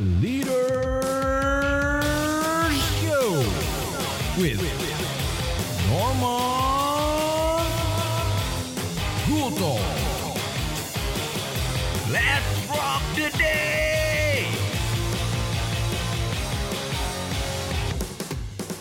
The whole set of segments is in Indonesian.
Leaders Show with Norman Gulto. Let's rock the day!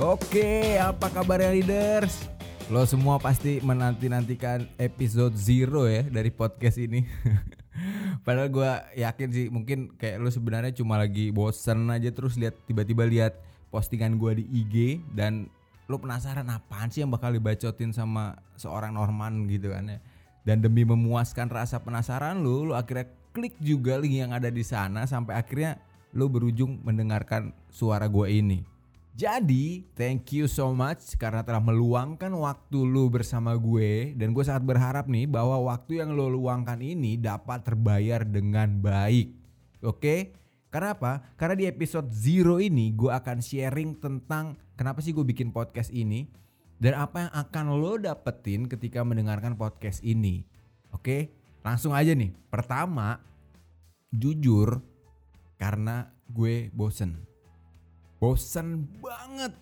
Oke, apa kabar ya leaders? Lo semua pasti menanti-nantikan episode zero ya dari podcast ini. Padahal gue yakin sih mungkin kayak lo sebenarnya cuma lagi bosen aja terus lihat tiba-tiba lihat postingan gue di IG dan lo penasaran apaan sih yang bakal dibacotin sama seorang Norman gitu kan ya. Dan demi memuaskan rasa penasaran lo, lo akhirnya klik juga link yang ada di sana sampai akhirnya lo berujung mendengarkan suara gue ini. Jadi, thank you so much karena telah meluangkan waktu lu bersama gue dan gue sangat berharap nih bahwa waktu yang lu luangkan ini dapat terbayar dengan baik. Oke? Karena apa? Karena di episode zero ini gue akan sharing tentang kenapa sih gue bikin podcast ini dan apa yang akan lo dapetin ketika mendengarkan podcast ini. Oke? Langsung aja nih. Pertama, jujur karena gue bosen bosan banget.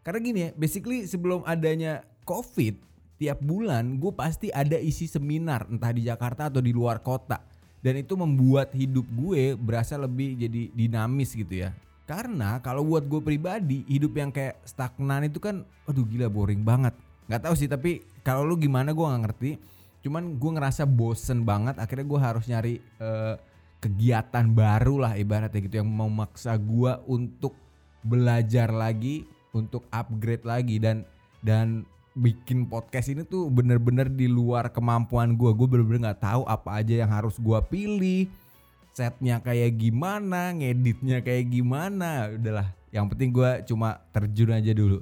Karena gini ya, basically sebelum adanya COVID, tiap bulan gue pasti ada isi seminar entah di Jakarta atau di luar kota. Dan itu membuat hidup gue berasa lebih jadi dinamis gitu ya. Karena kalau buat gue pribadi, hidup yang kayak stagnan itu kan aduh gila boring banget. Gak tahu sih tapi kalau lu gimana gue gak ngerti. Cuman gue ngerasa bosen banget akhirnya gue harus nyari uh, kegiatan baru lah ibaratnya gitu yang memaksa gue untuk belajar lagi untuk upgrade lagi dan dan bikin podcast ini tuh bener-bener di luar kemampuan gue gue bener-bener nggak tahu apa aja yang harus gue pilih. Setnya kayak gimana ngeditnya kayak gimana. Udahlah yang penting gue cuma terjun aja dulu.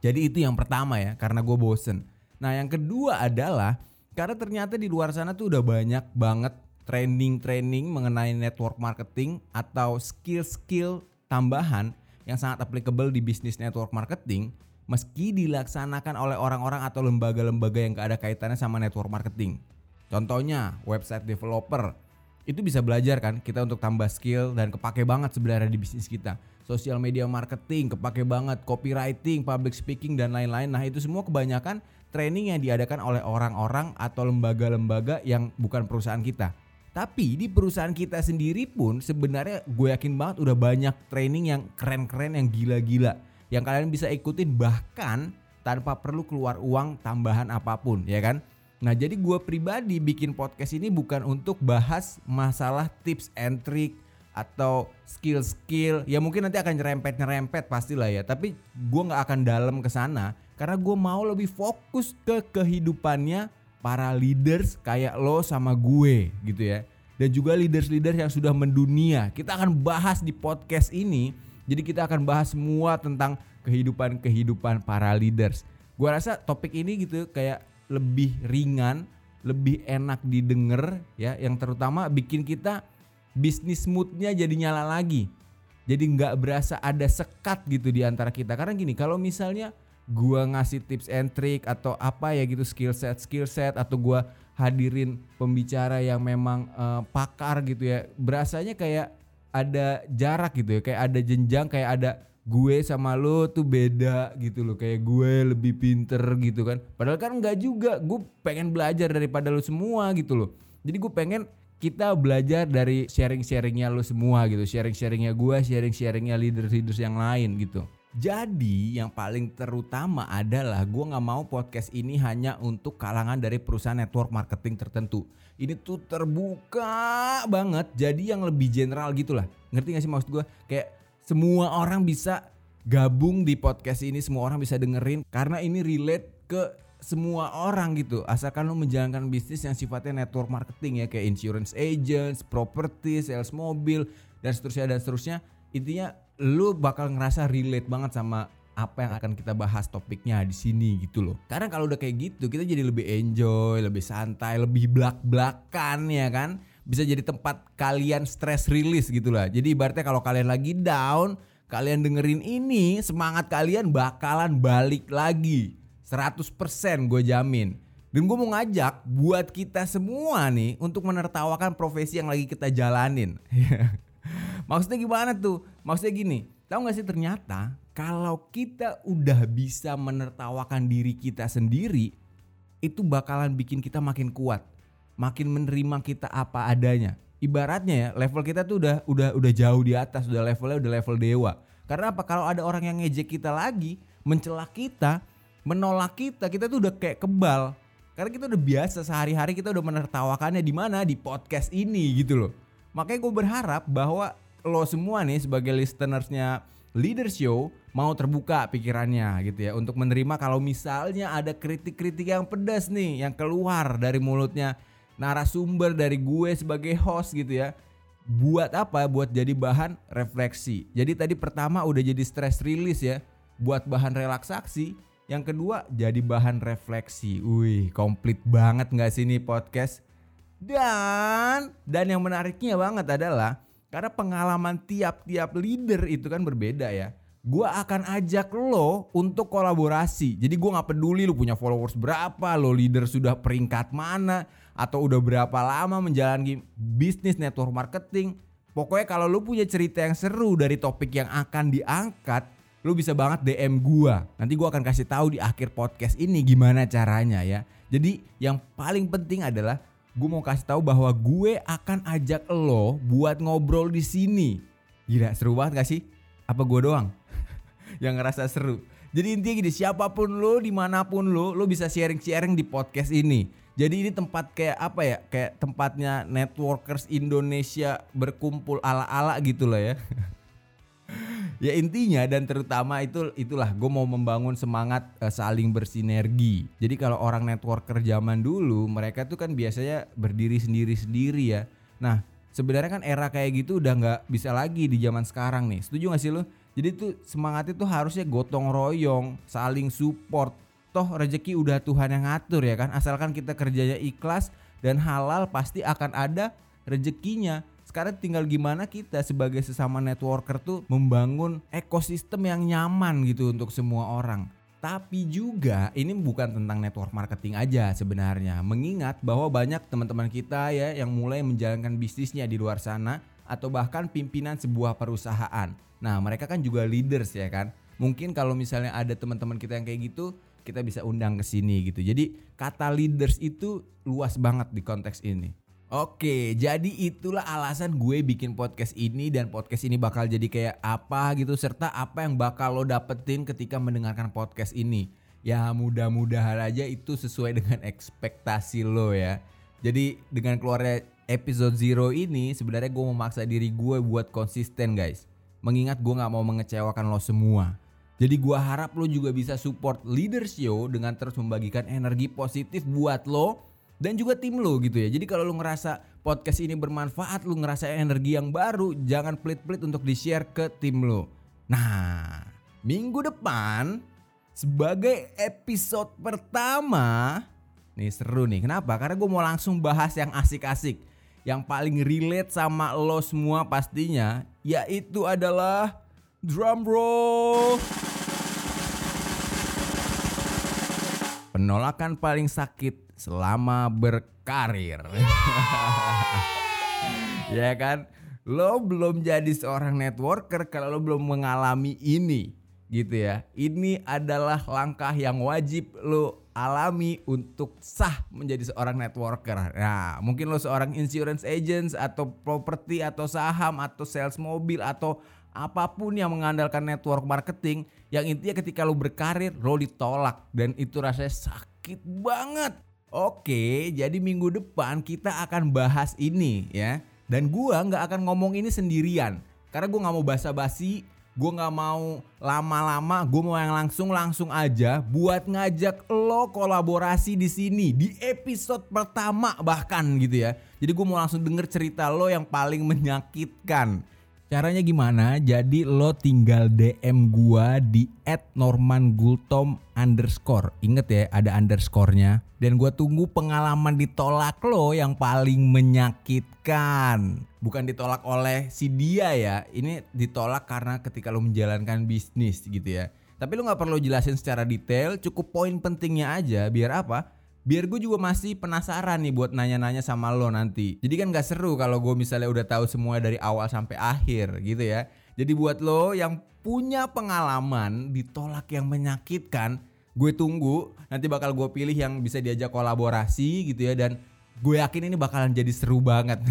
Jadi itu yang pertama ya karena gue bosen. Nah yang kedua adalah karena ternyata di luar sana tuh udah banyak banget training-training mengenai network marketing atau skill-skill tambahan yang sangat applicable di bisnis network marketing meski dilaksanakan oleh orang-orang atau lembaga-lembaga yang gak ada kaitannya sama network marketing. Contohnya website developer itu bisa belajar kan kita untuk tambah skill dan kepake banget sebenarnya di bisnis kita. Sosial media marketing kepake banget, copywriting, public speaking dan lain-lain. Nah itu semua kebanyakan training yang diadakan oleh orang-orang atau lembaga-lembaga yang bukan perusahaan kita. Tapi di perusahaan kita sendiri pun sebenarnya gue yakin banget udah banyak training yang keren-keren yang gila-gila. Yang kalian bisa ikutin bahkan tanpa perlu keluar uang tambahan apa pun ya kan. Nah jadi gue pribadi bikin podcast ini bukan untuk bahas masalah tips and trick atau skill-skill. Ya mungkin nanti akan nyerempet-nyerempet pastilah ya. Tapi gue nggak akan dalam ke sana karena gue mau lebih fokus ke kehidupannya para leaders kayak lo sama gue gitu ya. Dan juga leaders-leaders yang sudah mendunia. Kita akan bahas di podcast ini. Jadi kita akan bahas semua tentang kehidupan-kehidupan para leaders. Gua rasa topik ini gitu kayak lebih ringan, lebih enak didengar ya, yang terutama bikin kita bisnis moodnya jadi nyala lagi. Jadi nggak berasa ada sekat gitu di antara kita. Karena gini, kalau misalnya gua ngasih tips and trick atau apa ya gitu skill set skill set atau gua hadirin pembicara yang memang uh, pakar gitu ya. Berasanya kayak ada jarak gitu ya kayak ada jenjang kayak ada gue sama lo tuh beda gitu loh. Kayak gue lebih pinter gitu kan. Padahal kan nggak juga gue pengen belajar daripada lo semua gitu loh. Jadi gue pengen kita belajar dari sharing-sharingnya lo semua gitu sharing-sharingnya gue sharing-sharingnya leader-leaders yang lain gitu jadi yang paling terutama adalah gue nggak mau podcast ini hanya untuk kalangan dari perusahaan network marketing tertentu. Ini tuh terbuka banget, jadi yang lebih general gitulah. Ngerti gak sih maksud gue? Kayak semua orang bisa gabung di podcast ini, semua orang bisa dengerin karena ini relate ke semua orang gitu. Asalkan lo menjalankan bisnis yang sifatnya network marketing ya kayak insurance agents, property, sales mobil dan seterusnya dan seterusnya. Intinya lu bakal ngerasa relate banget sama apa yang akan kita bahas topiknya di sini gitu loh. Karena kalau udah kayak gitu kita jadi lebih enjoy, lebih santai, lebih blak-blakan ya kan. Bisa jadi tempat kalian stress release gitu lah. Jadi ibaratnya kalau kalian lagi down, kalian dengerin ini, semangat kalian bakalan balik lagi. 100% gue jamin. Dan gue mau ngajak buat kita semua nih untuk menertawakan profesi yang lagi kita jalanin. Maksudnya gimana tuh? Maksudnya gini, tahu gak sih ternyata kalau kita udah bisa menertawakan diri kita sendiri, itu bakalan bikin kita makin kuat, makin menerima kita apa adanya. Ibaratnya ya, level kita tuh udah udah udah jauh di atas, udah levelnya udah level dewa. Karena apa? Kalau ada orang yang ngejek kita lagi, mencela kita, menolak kita, kita tuh udah kayak kebal. Karena kita udah biasa sehari-hari kita udah menertawakannya di mana di podcast ini gitu loh. Makanya gue berharap bahwa lo semua nih sebagai listenersnya Leader Show mau terbuka pikirannya gitu ya untuk menerima kalau misalnya ada kritik-kritik yang pedas nih yang keluar dari mulutnya narasumber dari gue sebagai host gitu ya. Buat apa? Buat jadi bahan refleksi. Jadi tadi pertama udah jadi stress release ya buat bahan relaksasi. Yang kedua jadi bahan refleksi. Wih komplit banget nggak sih nih podcast dan dan yang menariknya banget adalah karena pengalaman tiap-tiap leader itu kan berbeda ya. Gua akan ajak lo untuk kolaborasi. Jadi gua nggak peduli lo punya followers berapa, lo leader sudah peringkat mana, atau udah berapa lama menjalani bisnis network marketing. Pokoknya kalau lo punya cerita yang seru dari topik yang akan diangkat, lo bisa banget DM gua. Nanti gua akan kasih tahu di akhir podcast ini gimana caranya ya. Jadi yang paling penting adalah gue mau kasih tahu bahwa gue akan ajak lo buat ngobrol di sini. Gila seru banget gak sih? Apa gue doang yang ngerasa seru? Jadi intinya gini, siapa pun lo, di mana pun lo, lo bisa sharing-sharing di podcast ini. Jadi ini tempat kayak apa ya? Kayak tempatnya networkers Indonesia berkumpul ala-ala gitu lah ya. ya intinya dan terutama itu itulah gue mau membangun semangat uh, saling bersinergi. Jadi kalau orang networker zaman dulu mereka tuh kan biasanya berdiri sendiri-sendiri ya. Nah sebenarnya kan era kayak gitu udah nggak bisa lagi di zaman sekarang nih. Setuju gak sih lo? Jadi tuh semangatnya tuh harusnya gotong royong, saling support. Toh rezeki udah Tuhan yang ngatur ya kan. Asalkan kita kerjanya ikhlas dan halal pasti akan ada rezekinya. Sekarang tinggal gimana kita sebagai sesama networker tuh membangun ekosistem yang nyaman gitu untuk semua orang. Tapi juga ini bukan tentang network marketing aja sebenarnya. Mengingat bahwa banyak teman-teman kita ya yang mulai menjalankan bisnisnya di luar sana atau bahkan pimpinan sebuah perusahaan. Nah, mereka kan juga leaders ya kan. Mungkin kalau misalnya ada teman-teman kita yang kayak gitu, kita bisa undang ke sini gitu. Jadi kata leaders itu luas banget di konteks ini. Oke, jadi itulah alasan gue bikin podcast ini dan podcast ini bakal jadi kayak apa gitu serta apa yang bakal lo dapetin ketika mendengarkan podcast ini. Ya mudah-mudahan aja itu sesuai dengan ekspektasi lo ya. Jadi dengan keluarnya episode zero ini sebenarnya gue memaksa diri gue buat konsisten guys. Mengingat gue gak mau mengecewakan lo semua. Jadi gue harap lo juga bisa support Leader Show dengan terus membagikan energi positif buat lo dan juga tim lo gitu ya. Jadi kalau lu ngerasa podcast ini bermanfaat, lu ngerasa energi yang baru, jangan pelit-pelit untuk di-share ke tim lo. Nah, minggu depan sebagai episode pertama, nih seru nih. Kenapa? Karena gue mau langsung bahas yang asik-asik. Yang paling relate sama lo semua pastinya, yaitu adalah drum roll. Penolakan paling sakit selama berkarir. ya kan? Lo belum jadi seorang networker kalau lo belum mengalami ini gitu ya. Ini adalah langkah yang wajib lo alami untuk sah menjadi seorang networker. Nah, mungkin lo seorang insurance agent atau properti atau saham atau sales mobil atau apa pun yang mengandalkan network marketing yang intinya ketika lo berkarir lo ditolak dan itu rasanya sakit banget Oke, jadi minggu depan kita akan bahas ini ya. Dan gua nggak akan ngomong ini sendirian. Karena gua nggak mau basa-basi, gua nggak mau lama-lama, gua mau yang langsung-langsung aja buat ngajak lo kolaborasi di sini di episode pertama bahkan gitu ya. Jadi gua mau langsung denger cerita lo yang paling menyakitkan. Caranya gimana? Jadi lo tinggal DM gua di @normangultom underscore. Ingat ya ada underscorenya. Dan gua tunggu pengalaman ditolak lo yang paling menyakitkan. Bukan ditolak oleh si dia ya. Ini ditolak karena ketika lo menjalankan bisnis gitu ya. Tapi lo nggak perlu jelasin secara detail. Cukup poin pentingnya aja. Biar apa? Biar gue juga masih penasaran nih buat nanya-nanya sama lo nanti. Jadi kan gak seru kalau gue misalnya udah tahu semua dari awal sampai akhir gitu ya. Jadi buat lo yang punya pengalaman ditolak yang menyakitkan, gue tunggu nanti bakal gue pilih yang bisa diajak kolaborasi gitu ya dan gue yakin ini bakalan jadi seru banget.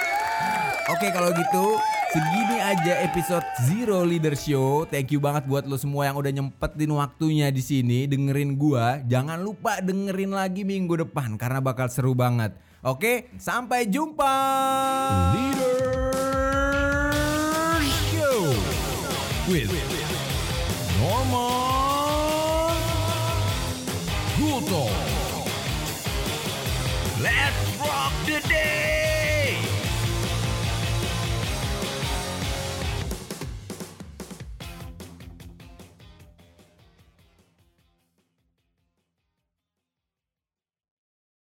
Oke kalau gitu segini aja episode Zero Leader Show. Thank you banget buat lo semua yang udah nyempetin waktunya di sini dengerin gua. Jangan lupa dengerin lagi minggu depan karena bakal seru banget. Oke, sampai jumpa. Leader Show with Norman Gulto. Let's rock the day!